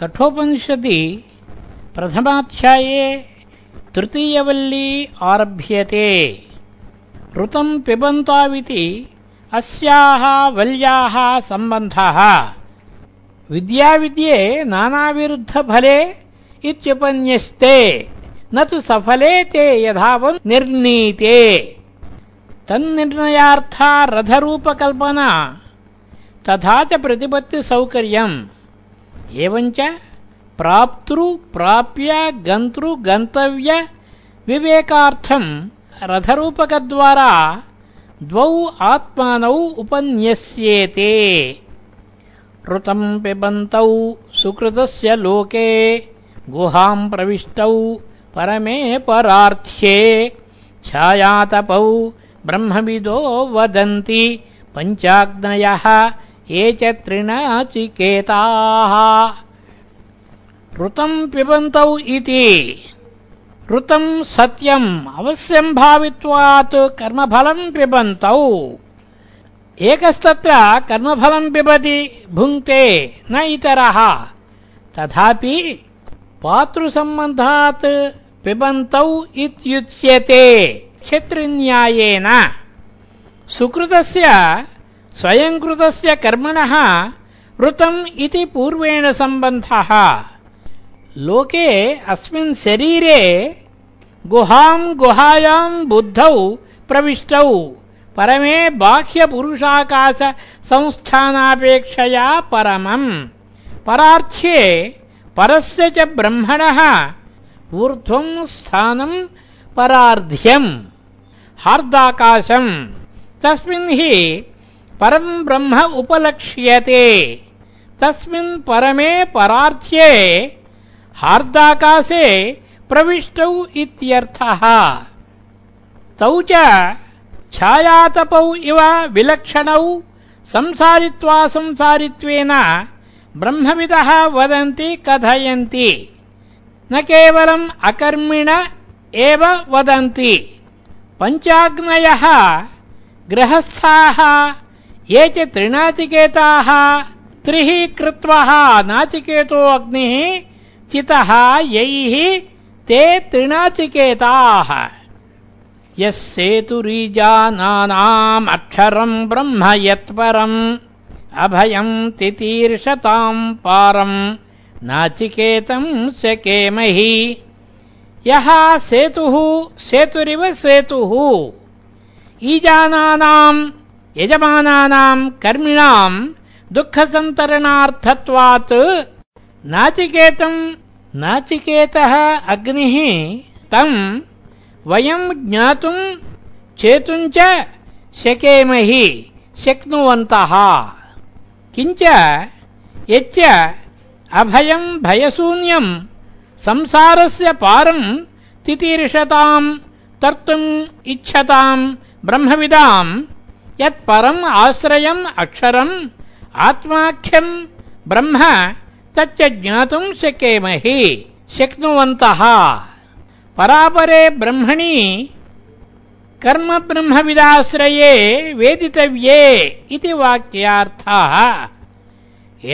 कठोपनिषदि प्रथमाध्याये तृतीयवल्ली आरभ्यते। ऋतं पिबन्ताविति अस्याः वल्याः सम्बन्धः। विद्याविद्ये नानाविरुद्धफले इत्युपन्यस्ते, न तु सफले ते यथावन् निर्णीते। तन्निर्णयार्था रथरूपकल्पना, तथा च प्रतिपत्तिसौकर्यम्। एवञ्च प्राप्तृ, प्राप्य, गन्तृ, गन्तव्य विवेकार्थम् रथरूपकद्वारा द्वौ आत्मानौ उपन्यस्येते। ऋतम् पिबन्तौ सुकृतस्य लोके गुहाम् प्रविष्टौ परमे परार्थ्ये, छायातपौ ब्रह्मविदो वदन्ति, पञ्चाग्नयः ये च त्रिणाचिकेताः ऋतम् पिबन्तौ इति। ऋतम् सत्यम् अवश्यम् भावित्वात् कर्मफलम् पिबन्तौ। एकस्तत्र कर्मफलम् पिबति भुङ्क्ते न इतरः। तथापि पातृसम्बन्धात् पिबन्तौ इत्युच्यते। क्षत्रिन्यायेन। सुकृतस्य स्वयङ्कृतस्य कर्मणः ऋतम् इति पूर्वेण सम्बन्धः। लोके अस्मिन् शरीरे गुहाम् गुहायाम् बुद्धौ प्रविष्टौ। परमे बाह्यपुरुषाकाश संस्थानापेक्षया परमम्। परार्थ्ये परस्य च ब्रह्मणः ऊर्ध्वम् स्थानम् परार्ध्यम्। हार्दाकाशम्। तस्मिन् हि परम् ब्रह्म उपलक्ष्यते। तस्मिन् परमे परार्थ्ये हार्दाकाशे प्रविष्टौ इत्यर्थः। तौ च छायातपौ इव विलक्षणौ संसारित्वासंसारित्वेन ब्रह्मविदः वदन्ति कथयन्ति। न केवलम् अकर्मिण एव वदन्ति। पञ्चाग्नयः गृहस्थाः ये च त्रिनाचिकेताः त्रिः कृत्वः नाचिकेतो अग्निः चितः यैः ते त्रिनाचिकेताः यः सेतुरीजानानाम् अक्षरम् ब्रह्म यत्परम् अभयम् तितीर्षताम् पारम् नाचिकेतम् शकेमहि यः सेतुः सेतुरिव सेतुः। ईजानानाम् यजमानानाम् कर्मिणाम् दुःखसन्तरणार्थत्वात् नाचिकेतम् नाचिकेतः अग्निः तम् वयम् ज्ञातुम् चेतुम् च शकेमहि शक्नुवन्तः। किञ्च यच्च अभयम् भयशून्यम् संसारस्य पारम् तितीर्षताम् तर्तुम् इच्छताम् ब्रह्मविदाम् यत्परम् आश्रयम् अक्षरम् आत्माख्यम् ब्रह्म तच्च ज्ञातुम् शकेमहि शक्नुवन्तः। परापरे ब्रह्मणि कर्म ब्रह्मविदाश्रये वेदितव्ये इति वाक्यार्थः।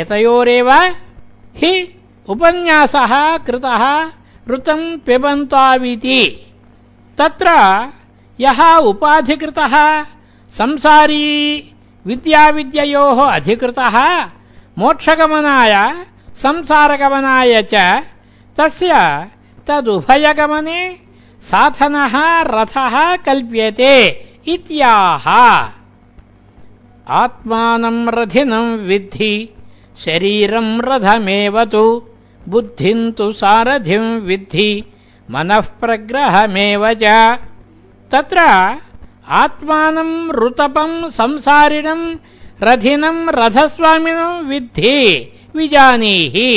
एतयोरेव हि उपन्यासः कृतः ऋतम् पिबन्ताविति तत्र यः उपाधिकृतः संसारी विद्याविद्ययोः अधिकृतः मोक्षगमनाय, संसारगमनाय च तस्य तदुभयगमने साधनः रथः कल्प्यते इत्याह। आत्मानम् रथिनम् विद्धि शरीरम् रथमेव तु बुद्धिम् तु सारथिम् विद्धि मनः प्रग्रहमेव च आत्मानम् ऋतपम् संसारिणम् रथिनम् रथस्वामिनम् विद्धि विजानीहि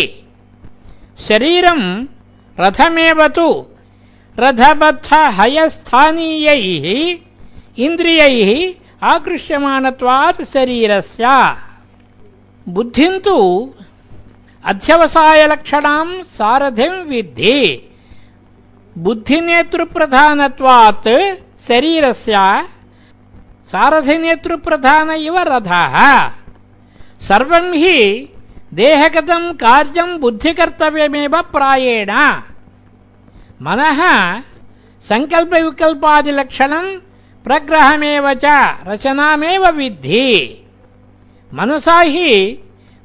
शरीरम् रथमेव तु रथबद्ध हयस्थानीयैः इन्द्रियैः आकृष्यमाणत्वात् शरीरस्य बुद्धिम् तु अध्यवसायलक्षणाम् सारथिम् विद्धि बुद्धिनेतृप्रधानत्वात् शरीरस्य सारथिनेतृप्रधान इव रथाः सर्वं हि देहगतं कार्यं बुद्धिकर्तव्यमेव प्रायेण। मनः सङ्कल्पविकल्पादिलक्षणं प्रग्रहमेव च, रचनामेव विद्धि। मनसा हि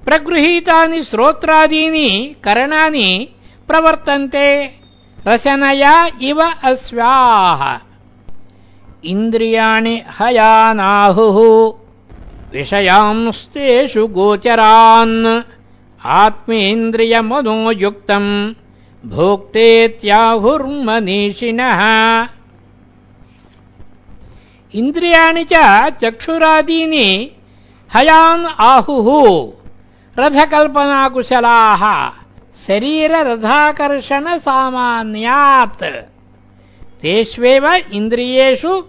प्रगृहीतानि श्रोत्रादीनि करणानि प्रवर्तन्ते। रचनया इव इन्द्रियाणि हयानाहुः। विषयांस्तेषु गोचरान्। आत्मेन्द्रियमनोयुक्तम् भोक्तेत्याहुर्मनीषिणः इन्द्रियाणि च चक्षुरादीनि हयान् आहुः। रथकल्पनाकुशलाः। शरीररथाकर्षणसामान्यात्। तेष्वेव इन्द्रियेषु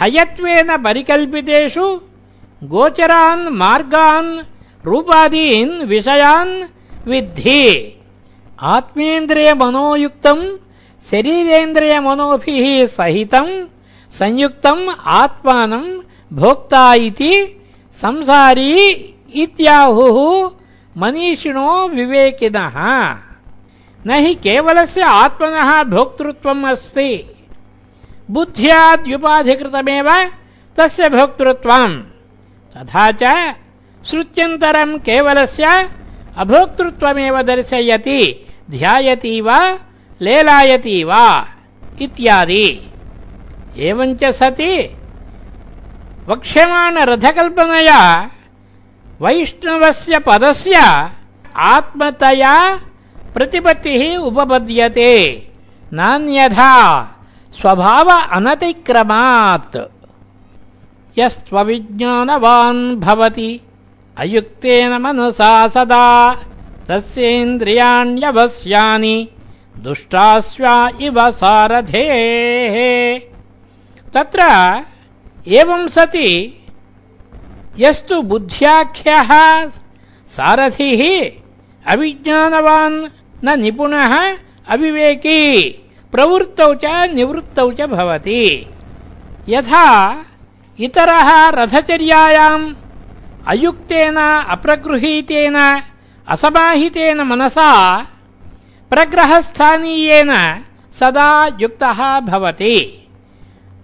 हयत्वेन परिकल्पितेषु गोचरान् मार्गान् रूपादीन् विषयान् विद्धि। आत्मेन्द्रियमनोयुक्तम्, शरीरेन्द्रियमनोभिः सहितम्, संयुक्तम् आत्मानम् भोक्ता इति संसारी इत्याहुः मनीषिणो विवेकिनः। न हि केवलस्य आत्मनः भोक्तृत्वम् अस्ति। बुद्ध्याद्युपाधिकृतमेव तस्य भोक्तृत्वम्। तथा च श्रुत्यन्तरम् केवलस्य अभोक्तृत्वमेव दर्शयति, ध्यायति वा, लेलायति वा, इत्यादि। एवञ्च सति वक्ष्यमाणरथकल्पनया वैष्णवस्य पदस्य आत्मतया प्रतिपत्तिः उपपद्यते। नान्यथा स्वभाव अनतिक्रमात्। यस्त्वविज्ञानवान् भवति। अयुक्तेन मनसा सदा। तस्येन्द्रियाण्यवस्यानि दुष्टास्वा इव सारथेः। तत्र एवं सति। यस्तु बुद्ध्याख्यः सारथिः। अविज्ञानवान् न निपुणः अविवेकी। प्रवृत्तौ च निवृत्तौ च भवति। यथा इतरः रथचर्यायाम् अयुक्तेन अप्रगृहीतेन असमाहितेन मनसा प्रग्रहस्थानीयेन सदा युक्तः भवति।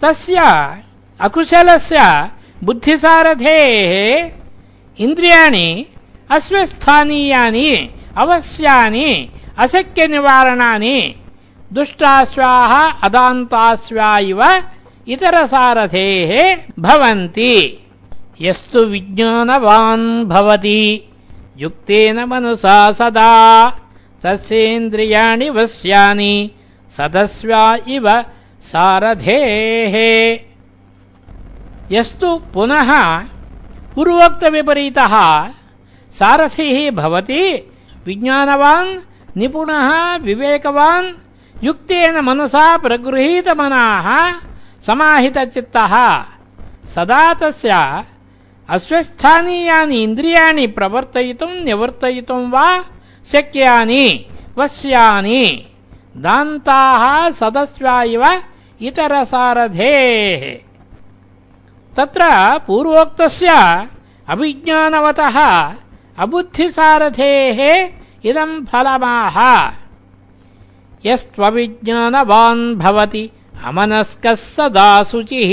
तस्य अकुशलस्य बुद्धिसारथेः इन्द्रियाणि अस्वस्थानीयानि अवश्यानि अशक्यनिवारणानि दुष्टाश्वाः अदान्ताश्वा इव इतरसारथेः भवन्ति। यस्तु विज्ञानवान् भवति। युक्तेन मनसा सदा। तस्येन्द्रियाणि वस्यानि सदस्वा इव सारथेः। यस्तु पुनः पूर्वोक्तविपरीतः सारथिः भवति। विज्ञानवान्, निपुणः, विवेकवान् ಯುಕ್ತೇನ ಮನಸಾ ಪ್ರಗೃಹೀತ ಮನಾಹ ಸಮಾಹಿತ ಚಿತ್ತ ಸದಾ ತಸ್ಯ ಅಸ್ವಸ್ಥಾನೀಯಾನಿ ಇಂದ್ರಿಯಾಣಿ ಪ್ರವರ್ತಯಿತು ನಿವರ್ತಯಿತು ವಾ ಶಕ್ಯಾನಿ ವಶ್ಯಾನಿ. ದಾಂತಾ ಸದಸ್ಯ ಇವ ಇತರ ಸಾರಧೇ ತತ್ರ ಪೂರ್ವೋಕ್ತಸ್ಯ ಅಭಿಜ್ಞಾನವತಃ ಅಬುದ್ಧಿಸಾರಧೇಃ ಇದಂ ಫಲಮಾಹ. తత్ర పూర్వోక్తస్య అవిజ్ఞానవతः అబుద్ధిసారథేः ఇదం ఫలమాహ యస్త్వవిజ్ఞానవాన్ భవతి అమనస్కः సదా శుచిः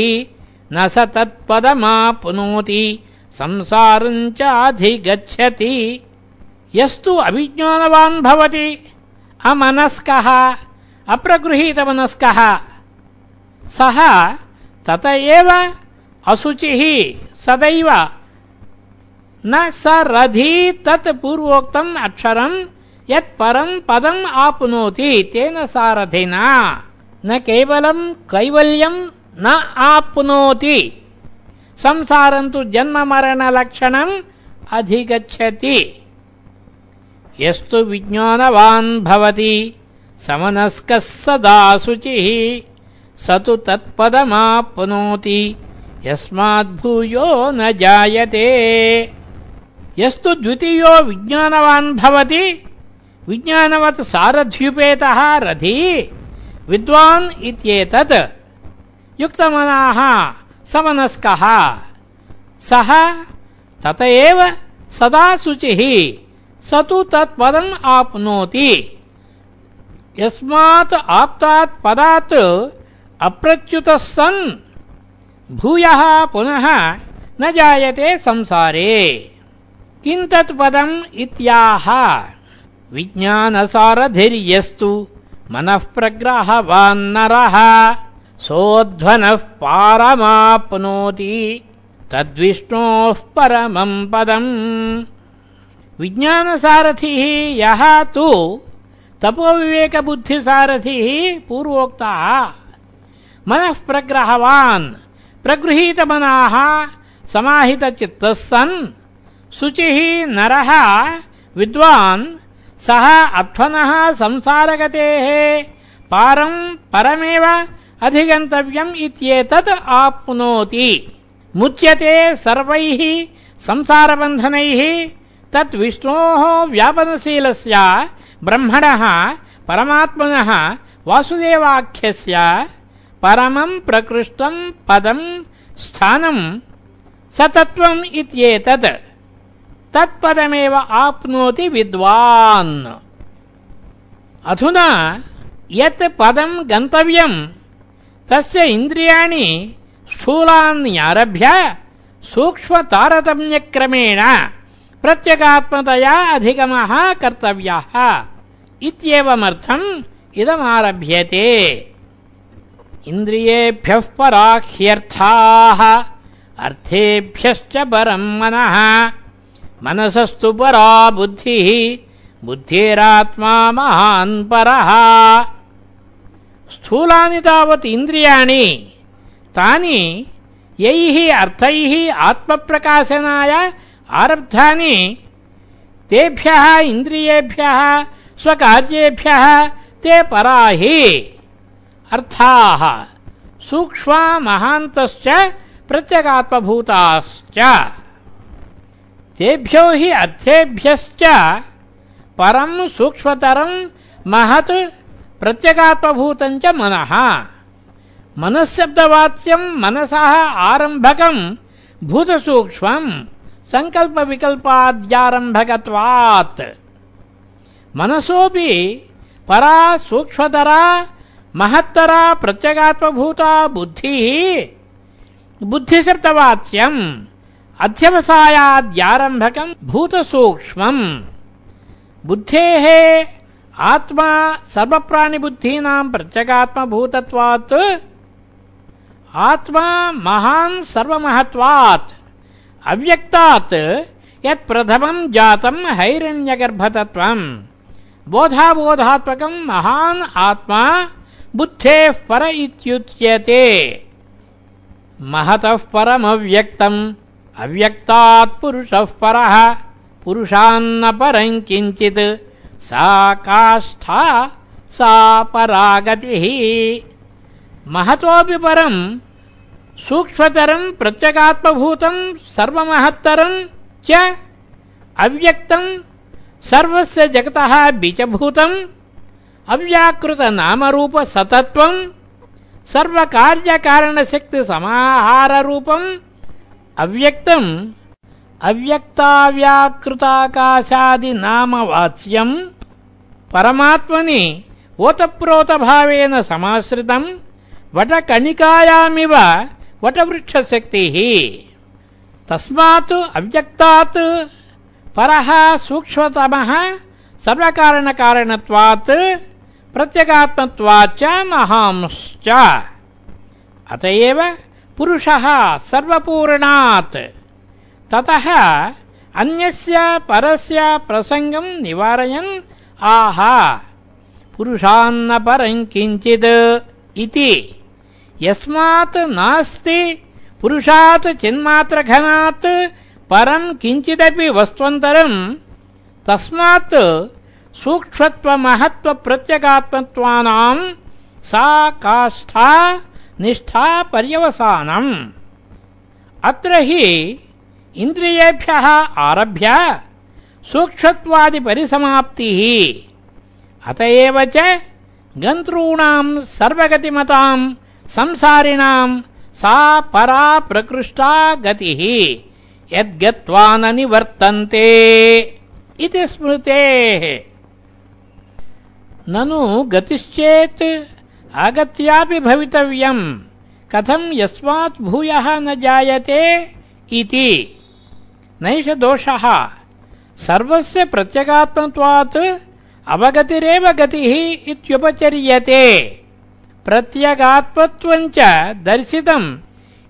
న స తత్పదమాప్నోతి సంసారం చాధిగచ్చతి యస్తు అవిజ్ఞానవాన్ భవతి అమనస్కः అప్రగృహీతమనస్కः సహ తత ఏవ అశుచిः సదైవ यत् परं पदम् आपनोति, तेन सारथिना। न केवलं कैवल्यं न आप्नोति। संसारं तु जन्ममरणलक्षणम् अधिगच्छति। यस्तु विज्ञानवान् भवति। समनस्कः सदा शुचिः। स तु तत्पदमाप्नोति। यस्माद्भूयो न जायते। यस्तु द्वितीयो विज्ञानवान् भवति। विज्ञानवत् सारथ्युपेतः रथी। विद्वान् इत्येतत्। युक्तमनाः समनस्कः। सः तत एव सदा शुचिः। स तु तत्पदम् आप्नोति। यस्मात् आप्तात् पदात् अप्रच्युतः सन्। भूयः पुनः न जायते संसारे। किं तत्पदम् इत्याह? विज्ञानसारथिर्यस्तु मनः प्रग्रहवान्नरः सोऽध्वनः पारमाप्नोति। तद्विष्णोः परमम् पदम्। विज्ञानसारथिः यः तु तपोविवेकबुद्धिसारथिः पूर्वोक्तः। मनः प्रग्रहवान् प्रगृहीतमनाः समाहितचित्तः सन्। शुचिः नरः विद्वान् सः अध्वनः संसारगतेः पारम् परमेव अधिगन्तव्यम् इत्येतत् आप्नोति। मुच्यते सर्वैः संसारबन्धनैः तत् विष्णोः व्यापनशीलस्य ब्रह्मणः परमात्मनः वासुदेवाख्यस्य परमम् प्रकृष्टम् पदम् स्थानम् सतत्त्वम् इत्येतत् तत्पदमेव आप्नोति विद्वान्। अधुना यत् पदम् गन्तव्यम् तस्य इन्द्रियाणि स्थूलान्यारभ्य सूक्ष्मतारतम्यक्रमेण प्रत्यगात्मतया अधिगमः कर्तव्यः। इत्येवमर्थम् इदमारभ्यते। इन्द्रियेभ्यः पराह्यर्थाः, अर्थेभ्यश्च परम् मनः। मनसस्तु परा बुद्धिः। बुद्धिरात्मा महान् परः। स्थूलानि तावत् इन्द्रियाणि, तानि यैः अर्थैः आत्मप्रकाशनाय आरब्धानि। तेभ्यः इन्द्रियेभ्यः, स्वकार्येभ्यः, ते परा हि अर्थाः, सूक्ष्मा महान्तश्च, प्रत्यगात्मभूताश्च। तेभ्यो हि अर्थेभ्यश्च परम् सूक्ष्मतरम् महत् प्रत्यगात्मभूतम् च मनः। मनःशब्दवाच्यम् मनसः आरम्भकम् भूतसूक्ष्मम् सङ्कल्पविकल्पाद्यारम्भकत्वात् मनसोऽपि परा सूक्ष्मतरा, महत्तरा, प्रत्यगात्मभूता बुद्धिः, बुद्धिशब्दवाच्यम्। అధ్యవసాయాద్యారంభకం భూతసూక్ష్మం బుద్ధేः ఆత్మా సర్వప్రాణిబుద్ధీనాం ప్రత్యేగాత్మభూతత్వాత్ ఆత్మా మహాన్ సర్వమహత్వాత్ అవ్యక్తాత్ యత్ ప్రథమం జాతం హైరణ్యగర్భతత్వం బోధాబోధాత్మకం మహాన్ ఆత్మా బుద్ధే పర ఇత్యుచ్యతే మహత పరమవ్యక్తం अव्यक्तात् पुरुषः परः परम् किञ्चित्। सा काष्ठा, सा परागतिः। महतोऽपि परम् सूक्ष्मतरम् प्रत्यगात्मभूतम् सर्वमहत्तरम् च अव्यक्तम् అవ్యక్తం అవ్యక్తవ్యాకృతాకాశాది నామవాచ్యం పరమాత్మని ఓతప్రోతభావేన సమాశ్రితం వటకణికాయామివ వటవృక్షశక్తి. తస్మాత్ అవ్యక్తాత్ పర సూక్ష్మతమ సర్వకారణకారణత్వాత్ ప్రత్యేగాత్మత్వాచ్చ మహాంశ అతయవ पुरुषः सर्वपूर्णात्। ततः अन्यस्य परस्य प्रसङ्गम् निवारयन् आह। पुरुषान्न परम् किञ्चित् इति। यस्मात् नास्ति पुरुषात् चिन्मात्रघनात् परम् किञ्चिदपि वस्त्वन्तरम् तस्मात् सूक्ष्मत्वमहत्वप्रत्यगात्मत्वानाम् सा काष्ठा निष्ठा पर्यवसानम् अत्र हि इन्द्रियेभ्यः आरभ्य सूक्ष्मत्वादिपरिसमाप्तिः। अत एव च गन्तॄणाम् सर्वगतिमताम् संसारिणाम् सा परा प्रकृष्टा गतिः। यद्गत्वा न निवर्तन्ते इति स्मृतेः। ननु गतिश्चेत् आगत्यापि भवितव्यम्। कथम् यस्मात् भूयः न जायते इति। नैष दोषः। सर्वस्य प्रत्यगात्मत्वात् अवगतिरेव गतिः इत्युपचर्यते। प्रत्यगात्मत्वञ्च दर्शितम्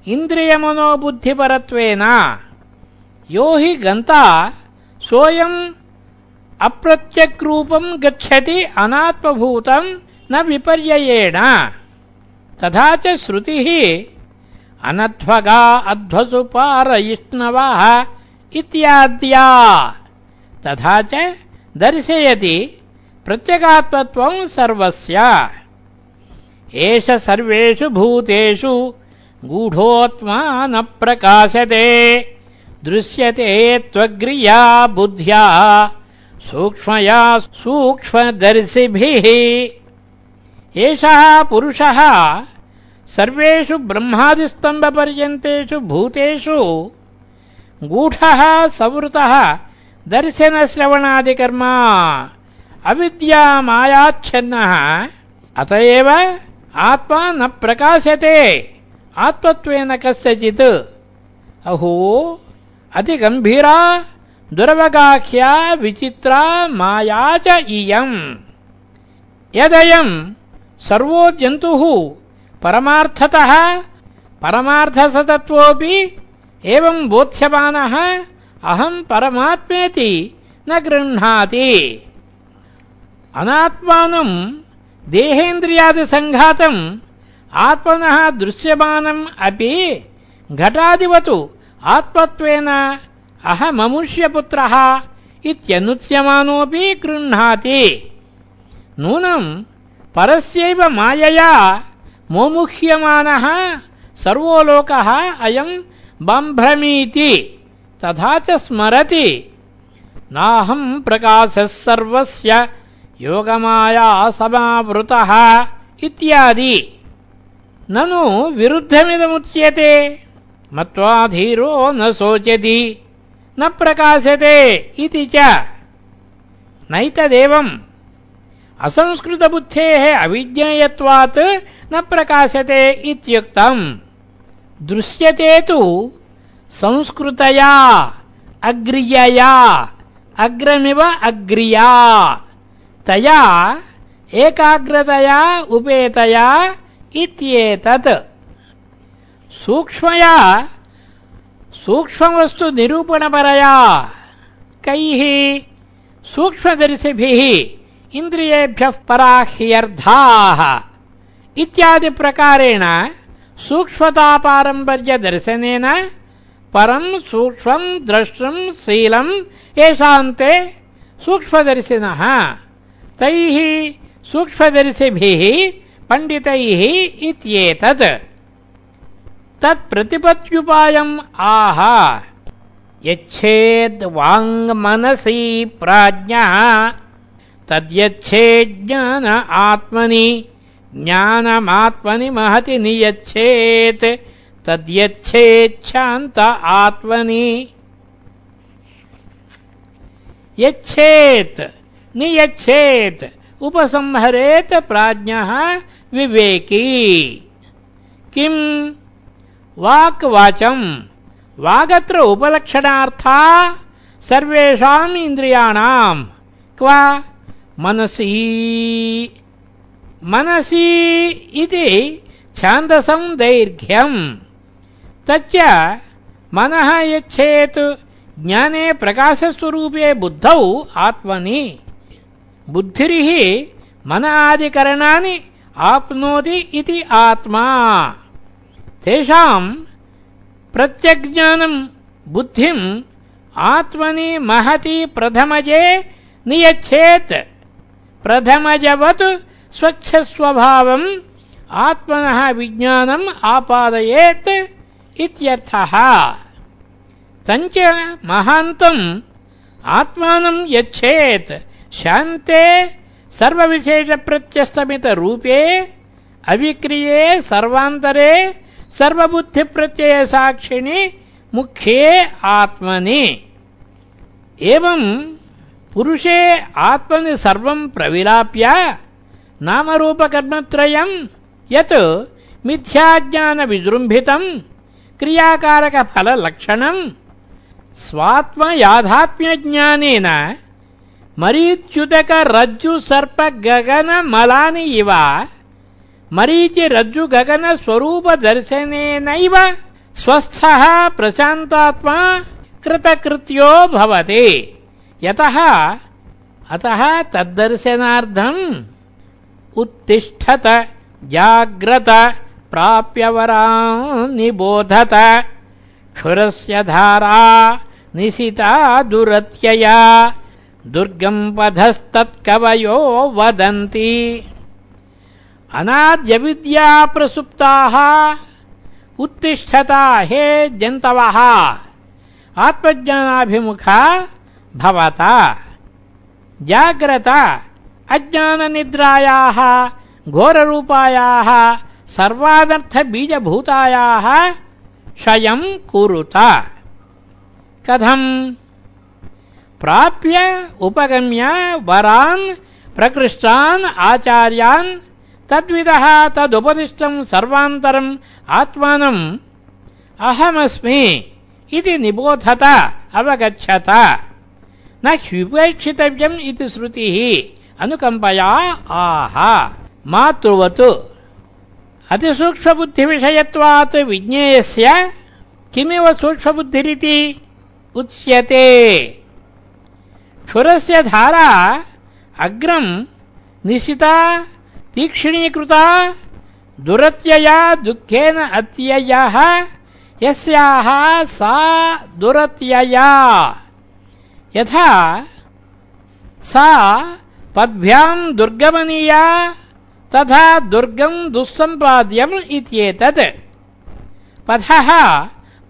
इन्द्रियमनोबुद्धिपरत्वेन। यो हि गन्ता सोऽयम् अप्रत्यग्रूपम् गच्छति अनात्मभूतम् न विपर्ययेण। तथा च श्रुतिः अनध्वगा अध्वसु पारयिष्णवः इत्याद्या। तथा च दर्शयति प्रत्यगात्मत्वम् सर्वस्य। एष सर्वेषु भूतेषु गूढोत्मा न प्रकाशते दृश्यते त्वग्रिया बुद्ध्या, सूक्ष्मया सूक्ष्मदर्शिभिः। ఏషः పురుష సర్వేషు బ్రహ్మాదిస్తంభపర్యంతేషు భూతూ గూఢ సవృత దర్శనశ్రవణాదికర్మా అవిద్యా మాయాచ్ఛన్న. అత ఆత్మా న ప్రకాశతే ఆత్మత్వేన కస్యచిత్. అహో అతి గంభీరా దురవగాఖ్యా విచిత్రా మాయా చ ఇయం. యదయం सर्वो जन्तुः परमार्थतः परमार्थसतत्वोऽपि एवम् बोध्यमानः अहम् परमात्मेति न गृह्णाति। अनात्मानम् देहेन्द्रियादिसङ्घातम् आत्मनः दृश्यमानम् अपि घटादिवतु। आत्मत्वेन अहममुष्यपुत्रः इत्यनुच्यमानोऽपि गृह्णाति। नूनम् परस्यैव मायया मोमुह्यमानः सर्वो लोकः अयम् बम्भ्रमीति तथा च स्मरति। नाहम् प्रकाशः सर्वस्य योगमाया समावृतः इत्यादि। ननु विरुद्धमिदमुच्यते मत्वा धीरो न शोचति न प्रकाशते इति च। नैतदेवम् असंस्कृतबुद्धेः अविज्ञेयत्वात् न प्रकाशते इत्युक्तम्। दृश्यते तु संस्कृतया, अग्रियया, अग्रमिव अग्रिया। तया, एकाग्रतया, उपेतया इत्येतत्। सूक्ष्मया, सूक्ष्मवस्तु निरूपणपरया। कैः? सूक्ष्मदर्शिभिः। इन्द्रियेभ्यः पराह्यर्थाः इत्यादि प्रकारेण सूक्ष्मतापारम्पर्यदर्शनेन परम् सूक्ष्मम् द्रष्टुम् शीलम् येषान्ते सूक्ष्मदर्शिनः। तैः सूक्ष्मदर्शिभिः पण्डितैः इत्येतत्। तत्प्रतिपत्युपायम् आह। यच्छेद्वाङ्मनसि प्राज्ञः। तद्यच्छेज्ञान आत्मनि, ज्ञानमात्मनि महति नियच्छेत्। तद्यच्छेच्छान्त आत्मनि। यच्छेत्, नियच्छेत्, उपसंहरेत् प्राज्ञः विवेकी। किम् वाक् वाचम् वागत्र उपलक्षणार्था सर्वेषाम् इन्द्रियाणाम्। क्व? मनसी। मनसी इति छान्दसम् दैर्घ्यम्। तच्च मनः यच्छेत् ज्ञाने प्रकाशस्वरूपे बुद्धौ आत्मनि। बुद्धिरिः मन आदिकरणानि आप्नोति इति आत्मा। तेषाम् प्रत्यज्ञानम् बुद्धिम् आत्मनि महति प्रथमजे नियच्छेत् प्रथमजवत् स्वच्छस्वभावम् आत्मनः विज्ञानम् आपादयेत् इत्यर्थः। तञ्च महान्तम् आत्मानम् यच्छेत्। शान्ते सर्वविशेषप्रत्यस्तमितरूपे अविक्रिये सर्वान्तरे सर्वबुद्धिप्रत्ययसाक्षिणि मुख्ये आत्मनि। एवम् पुरुषे आत्मनि सर्वं प्रविलाप्य नामरूपकर्मत्रयम् यत् मिथ्याज्ञानविजृम्भितम् क्रियाकारकफललक्षणम् स्वात्मयाथात्म्यज्ञानेन मरीच्युतकरज्जुसर्पगगनमलानि इव मरीचिरज्जुगगनस्वरूपदर्शनेनैव स्वस्थः प्रशान्तात्मा कृतकृत्यो भवति। यतः, अतः तद्दर्शनार्थम् उत्तिष्ठत, जाग्रत प्राप्यवरान् निबोधत। क्षुरस्य धारा निशिता दुरत्यया दुर्गम् पथस्तत्कवयो वदन्ति। अनाद्यविद्याप्रसुप्ताः उत्तिष्ठता हे जन्तवः। आत्मज्ञानाभिमुखा भवता। जाग्रत अज्ञाननिद्रायाः घोररूपायाः सर्वादर्थबीजभूतायाः क्षयम् कुरुत। कथम्? प्राप्य उपगम्य वरान् प्रकृष्टान् आचार्यान् तद्विदः तदुपदिष्टम् सर्वान्तरम् आत्मानम्। अहमस्मि इति निबोधत अवगच्छत न ह्युपेक्षितव्यम् इति श्रुतिः। अनुकम्पया, आह, मातृवत्। अतिसूक्ष्मबुद्धिविषयत्वात् विज्ञेयस्य किमिव सूक्ष्मबुद्धिरिति? उच्यते। क्षुरस्य धारा अग्रम् निशिता, तीक्ष्णीकृता, दुरत्यया, दुःखेन अत्ययः, यस्याः सा दुरत्यया। यथा सा पद्भ्याम् दुर्गमनीया तथा दुर्गम् दुःसम्पाद्यम् इत्येतत्। पथः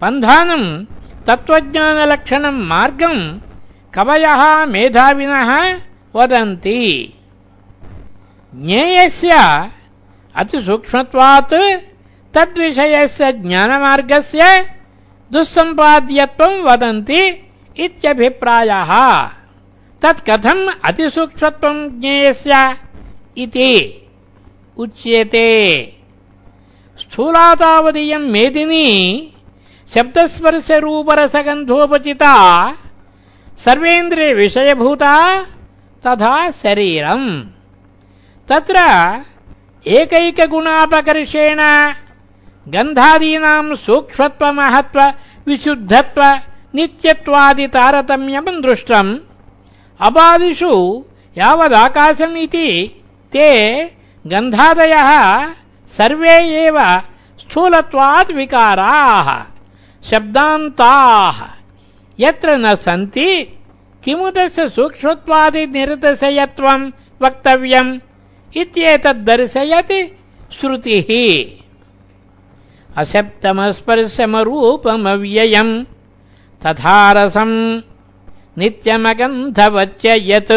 पन्धानम् तत्त्वज्ञानलक्षणम् मार्गम् कवयः मेधाविनः वदन्ति। ज्ञेयस्य अतिसूक्ष्मत्वात् तद्विषयस्य ज्ञानमार्गस्य दुःसम्पाद्यत्वम् वदन्ति। इत्यभिप्रायः। तत् कथम् अतिसूक्ष्मत्वम् ज्ञेयस्य इति उच्यते। स्थूलातावदीयम् मेदिनी शब्दस्पर्शरूपरसगन्धोपचिता सर्वेन्द्रियविषयभूता तथा शरीरम्। तत्र एकैकगुणापकर्षेण गन्धादीनाम् सूक्ष्मत्वमहत्व विशुद्धत्व नित्यत्वादि तारतम्यम् दृष्टम्। अबादिषु यावदाकाशम् ते गन्धादयः सर्वे एव स्थूलत्वात् विकाराः। शब्दान्ताः। यत्र न सन्ति किमु तस्य सूक्ष्मत्वादिनिरतिशयत्वम् वक्तव्यम्? इत्येतद्दर्शयति श्रुतिः। तथा रसम् नित्यमगन्धवच्च यत्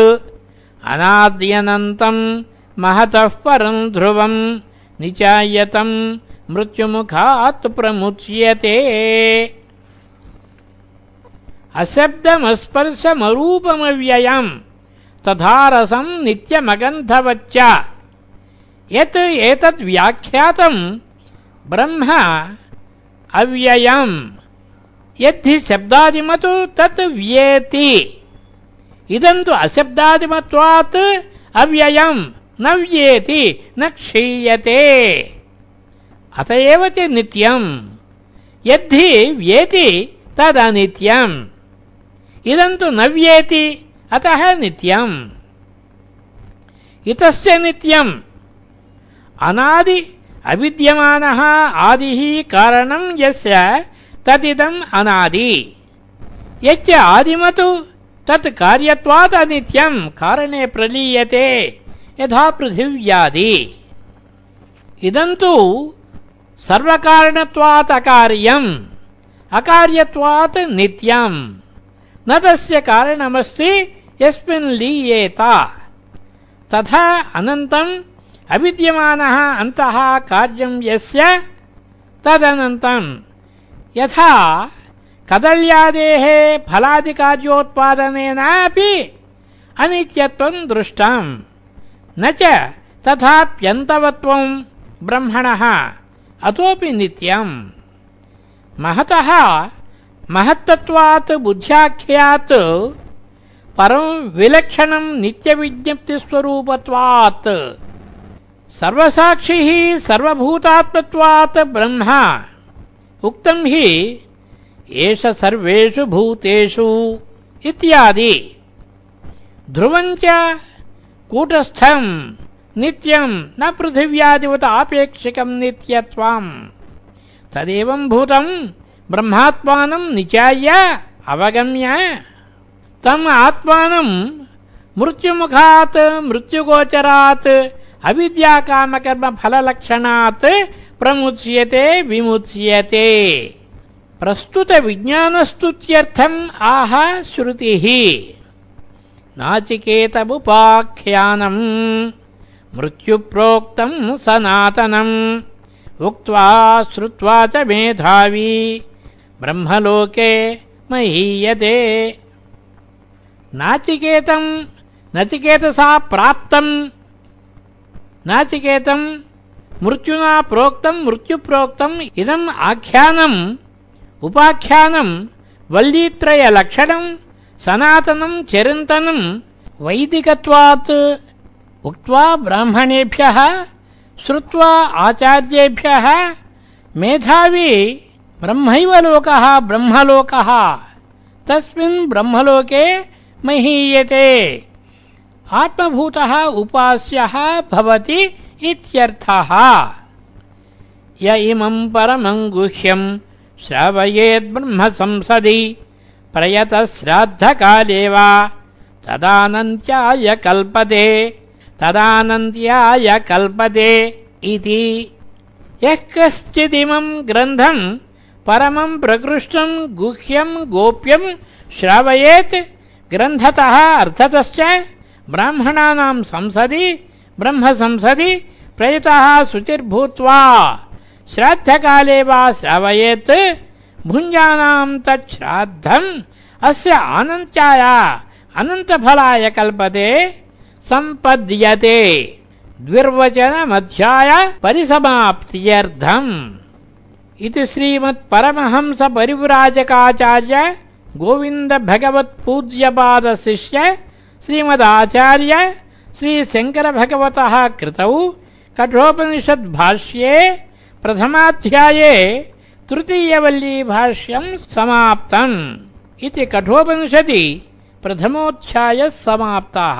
अनाद्यनन्तम् महतः परम् ध्रुवम् निचायतम् मृत्युमुखात् प्रमुच्यते। अशब्दमस्पर्शमरूपमव्ययम् तथा रसम् नित्यमगन्धवच्च। यत् एतद्व्याख्यातम् ब्रह्म अव्ययम्। यद्धि शब्दादिमतु तत् व्येति इदम् तु अशब्दादिमत्वात् अव्ययम् न व्येति न क्षीयते अत एव च नित्यम् यद्धि व्येति तदनित्यम् इदम् तु न व्येति अतः नित्यम् इतश्च नित्यम् अनादि अविद्यमानः आदिः कारणम् यस्य तदिदम् अनादि। यच्च आदिमतु तत् कार्यत्वात् अनित्यम् कारणे प्रलीयते यथा पृथिव्यादि। इदम् तु सर्वकारणत्वात् अकार्यम् अकार्यत्वात् नित्यम्। न तस्य कारणमस्ति यस्मिन् लीयेत। तथा अनन्तम् अविद्यमानः अन्तः कार्यम् यस्य तदनन्तम् यथा कदल्यादेः फलादिकार्योत्पादनेनापि अनित्यत्वं दृष्टम्। न च तथाप्यन्तवत्वं ब्रह्मणः अतोऽपि नित्यम्। महतः महत्तत्वात् बुद्ध्याख्यात् परं विलक्षणं नित्यविज्ञप्तिस्वरूपत्वात्। सर्वसाक्षिः सर्वभूतात्मत्वात् ब्रह्मा उक्तं हि, एष सर्वेषु भूतेषु इत्यादि। ध्रुवञ्च कूटस्थम् नित्यम् न पृथिव्यादिवत आपेक्षिकम् नित्यत्वम्। तदेवम् भूतम् ब्रह्मात्मानम् निचाय्य अवगम्य। तम् आत्मानम् मृत्युमुखात्, मृत्युगोचरात् अविद्याकामकर्म प्रमुच्यते, विमुच्यते। प्रस्तुत विज्ञानस्तुत्यर्थम् आह श्रुतिः। नाचिकेतमुपाख्यानम्, मृत्युप्रोक्तम् सनातनम्, उक्त्वा श्रुत्वा च मेधावी। ब्रह्मलोके महीयते। नाचिकेतम्, नचिकेतसा प्राप्तम्। नाचिकेतम् मृत्युना प्रोक्तम्, मृत्युप्रोक्तम्, इदम् आख्यानम्, उपाख्यानम्, वल्लीत्रयलक्षणम्, सनातनम्, चिरन्तनम्, वैदिकत्वात् उक्त्वा ब्राह्मणेभ्यः, श्रुत्वा आचार्येभ्यः, मेधावी ब्रह्मैव लोकः, ब्रह्मलोकः। तस्मिन् ब्रह्मलोके महीयते। आत्मभूतः उपास्यः भवति इत्यर्थः। य इमम् परमम् गुह्यम् श्रावयेत् ब्रह्म संसदि प्रयतश्राद्धकाले वा। तदानन्त्याय कल्पते तदानन्त्याय कल्पते इति। यः कश्चिदिमम् ग्रन्थम् परमम् प्रकृष्टम् गुह्यम् गोप्यम् श्रावयेत् ग्रन्थतः अर्थतश्च ब्राह्मणानाम् संसदि ब्रह्मसंसदि प्रयतः शुचिर्भूत्वा श्राद्धकाले वा श्रावयेत् भुञ्जानाम् तच्छ्राद्धम् अस्य आनन्त्याय, अनन्तफलाय कल्पते, सम्पद्यते। द्विर्वचनमध्याय परिसमाप्त्यर्थम्। इति श्रीमत्परमहंस परिव्राजकाचार्य गोविन्द भगवत्पूज्यपादशिष्य श्रीमदाचार्य श्रीशङ्करभगवतः कृतौ कठोपनिषद्भाष्ये प्रथमाध्याये तृतीयवल्लीभाष्यम् समाप्तम् इति कठोपनिषदि प्रथमोऽध्यायः समाप्तः।